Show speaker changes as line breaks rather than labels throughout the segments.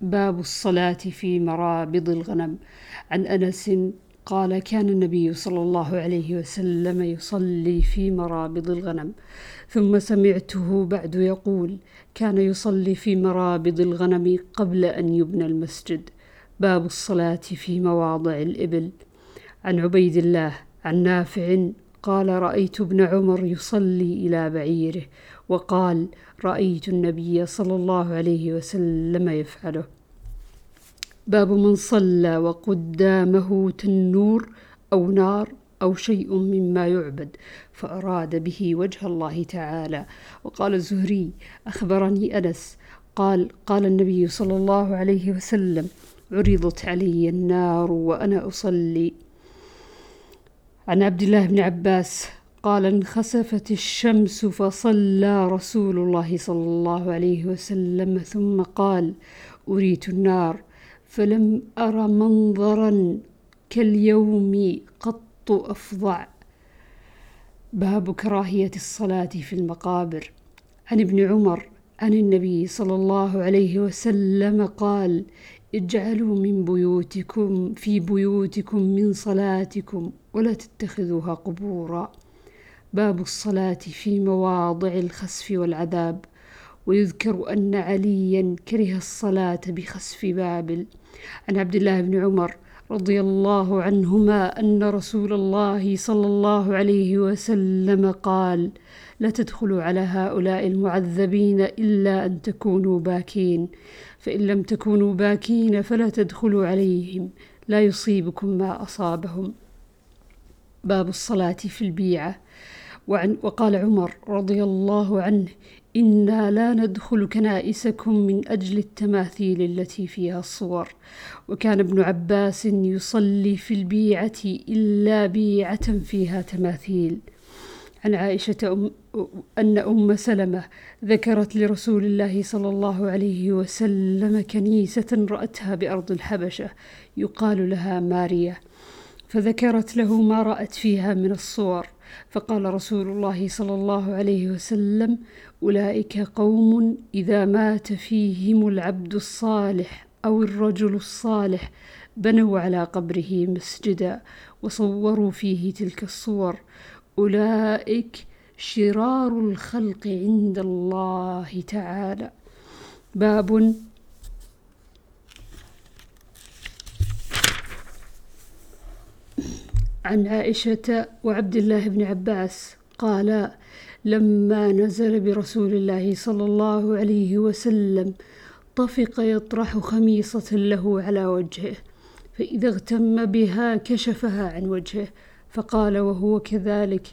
باب الصلاة في مرابض الغنم. عن أنس قال كان النبي صلى الله عليه وسلم يصلي في مرابض الغنم ثم سمعته بعد يقول كان يصلي في مرابض الغنم قبل أن يبنى المسجد. باب الصلاة في مواضع الإبل. عن عبيد الله عن نافع قال رأيت ابن عمر يصلي إلى بعيره وقال رأيت النبي صلى الله عليه وسلم يفعله. باب من صلى وقدامه تنور أو نار أو شيء مما يعبد فأراد به وجه الله تعالى. وقال الزهري أخبرني أنس قال قال النبي صلى الله عليه وسلم عرضت علي النار وأنا أصلي. عن عبد الله بن عباس قال انخسفت الشمس فصلى رسول الله صلى الله عليه وسلم ثم قال أريت النار فلم أر منظرا كاليوم قط أفظع. باب كراهية الصلاة في المقابر. عن ابن عمر عن النبي صلى الله عليه وسلم قال اجعلوا من بيوتكم في بيوتكم من صلاتكم ولا تتخذوها قبورا. باب الصلاة في مواضع الخسف والعذاب. ويذكر أن عليا كره الصلاة بخسف بابل. عن عبد الله بن عمر رضي الله عنهما أن رسول الله صلى الله عليه وسلم قال لا تدخلوا على هؤلاء المعذبين إلا أن تكونوا باكين. فإن لم تكونوا باكين فلا تدخلوا عليهم. لا يصيبكم ما أصابهم. باب الصلاة في البيعة. وعن وقال عمر رضي الله عنه إنا لا ندخل كنائسكم من أجل التماثيل التي فيها الصور وكان ابن عباس يصلي في البيعة إلا بيعة فيها تماثيل. عن عائشة أم أن أم سلمة ذكرت لرسول الله صلى الله عليه وسلم كنيسة رأتها بأرض الحبشة يقال لها ماريا فذكرت له ما رأت فيها من الصور. فقال رسول الله صلى الله عليه وسلم أولئك قوم إذا مات فيهم العبد الصالح أو الرجل الصالح بنوا على قبره مسجدا وصوروا فيه تلك الصور. أولئك شرار الخلق عند الله تعالى. باب عن عائشة وعبد الله بن عباس قالا لما نزل برسول الله صلى الله عليه وسلم طفق يطرح خميصة له على وجهه فإذا اغتم بها كشفها عن وجهه فقال وهو كذلك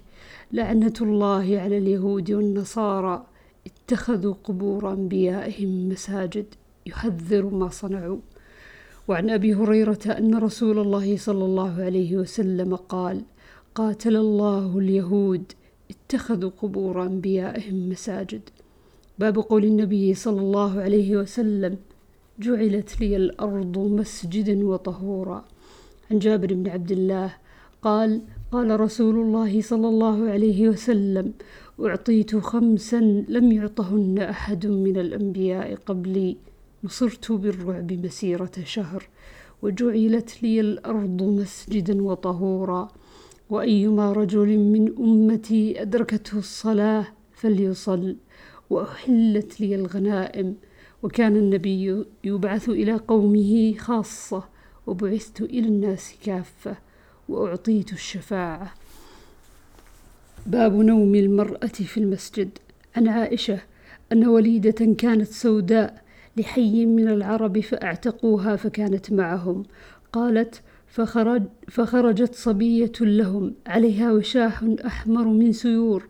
لعنة الله على اليهود والنصارى اتخذوا قبور أنبيائهم مساجد يحذر ما صنعوا. وعن أبي هريرة أن رسول الله صلى الله عليه وسلم قال قاتل الله اليهود اتخذوا قبور أنبيائهم مساجد. باب قول النبي صلى الله عليه وسلم جعلت لي الأرض مسجدا وطهورا. عن جابر بن عبد الله قال قال رسول الله صلى الله عليه وسلم أعطيت خمسا لم يعطهن أحد من الأنبياء قبلي. نصرت بالرعب مسيرة شهر وجعلت لي الأرض مسجدا وطهورا. وأيما رجل من أمتي أدركته الصلاة فليصل وأحلت لي الغنائم. وكان النبي يبعث إلى قومه خاصة وبعثت إلى الناس كافة وأعطيت الشفاعة. باب نوم المرأة في المسجد. عن عائشة أن وليدة كانت سوداء لحي من العرب فأعتقوها فكانت معهم. قالت فخرج فخرجت صبية لهم عليها وشاح أحمر من سيور.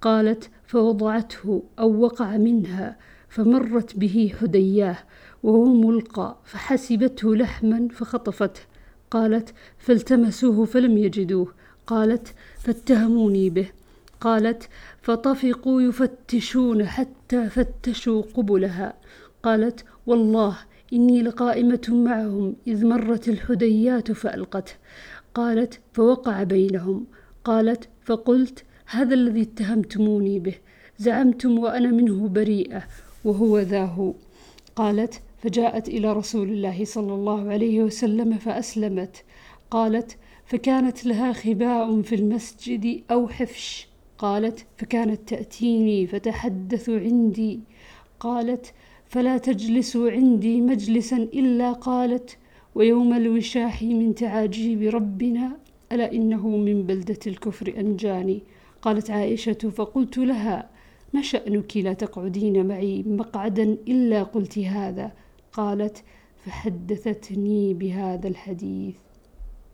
قالت فوضعته أو وقع منها. فمرت به حدياه وهو ملقى فحسبته لحما فخطفته. قالت فالتمسوه فلم يجدوه. قالت فاتهموني به. قالت فطفقوا يفتشون حتى فتشوا قبلها. قالت والله إني لقائمة معهم إذ مرت الحديات فألقته. قالت فوقع بينهم. قالت فقلت هذا الذي اتهمتموني به زعمتم وأنا منه بريئة وهو ذا هو. قالت فجاءت إلى رسول الله صلى الله عليه وسلم فأسلمت. قالت فكانت لها خباء في المسجد أو حفش. قالت فكانت تأتيني فتحدث عندي. قالت فلا تجلسوا عندي مجلسا إلا قالت ويوم الوشاح من تعاجيب ربنا ألا إنه من بلدة الكفر أنجاني؟ قالت عائشة فقلت لها ما شأنك لا تقعدين معي مقعدا إلا قلت هذا؟ قالت فحدثتني بهذا الحديث.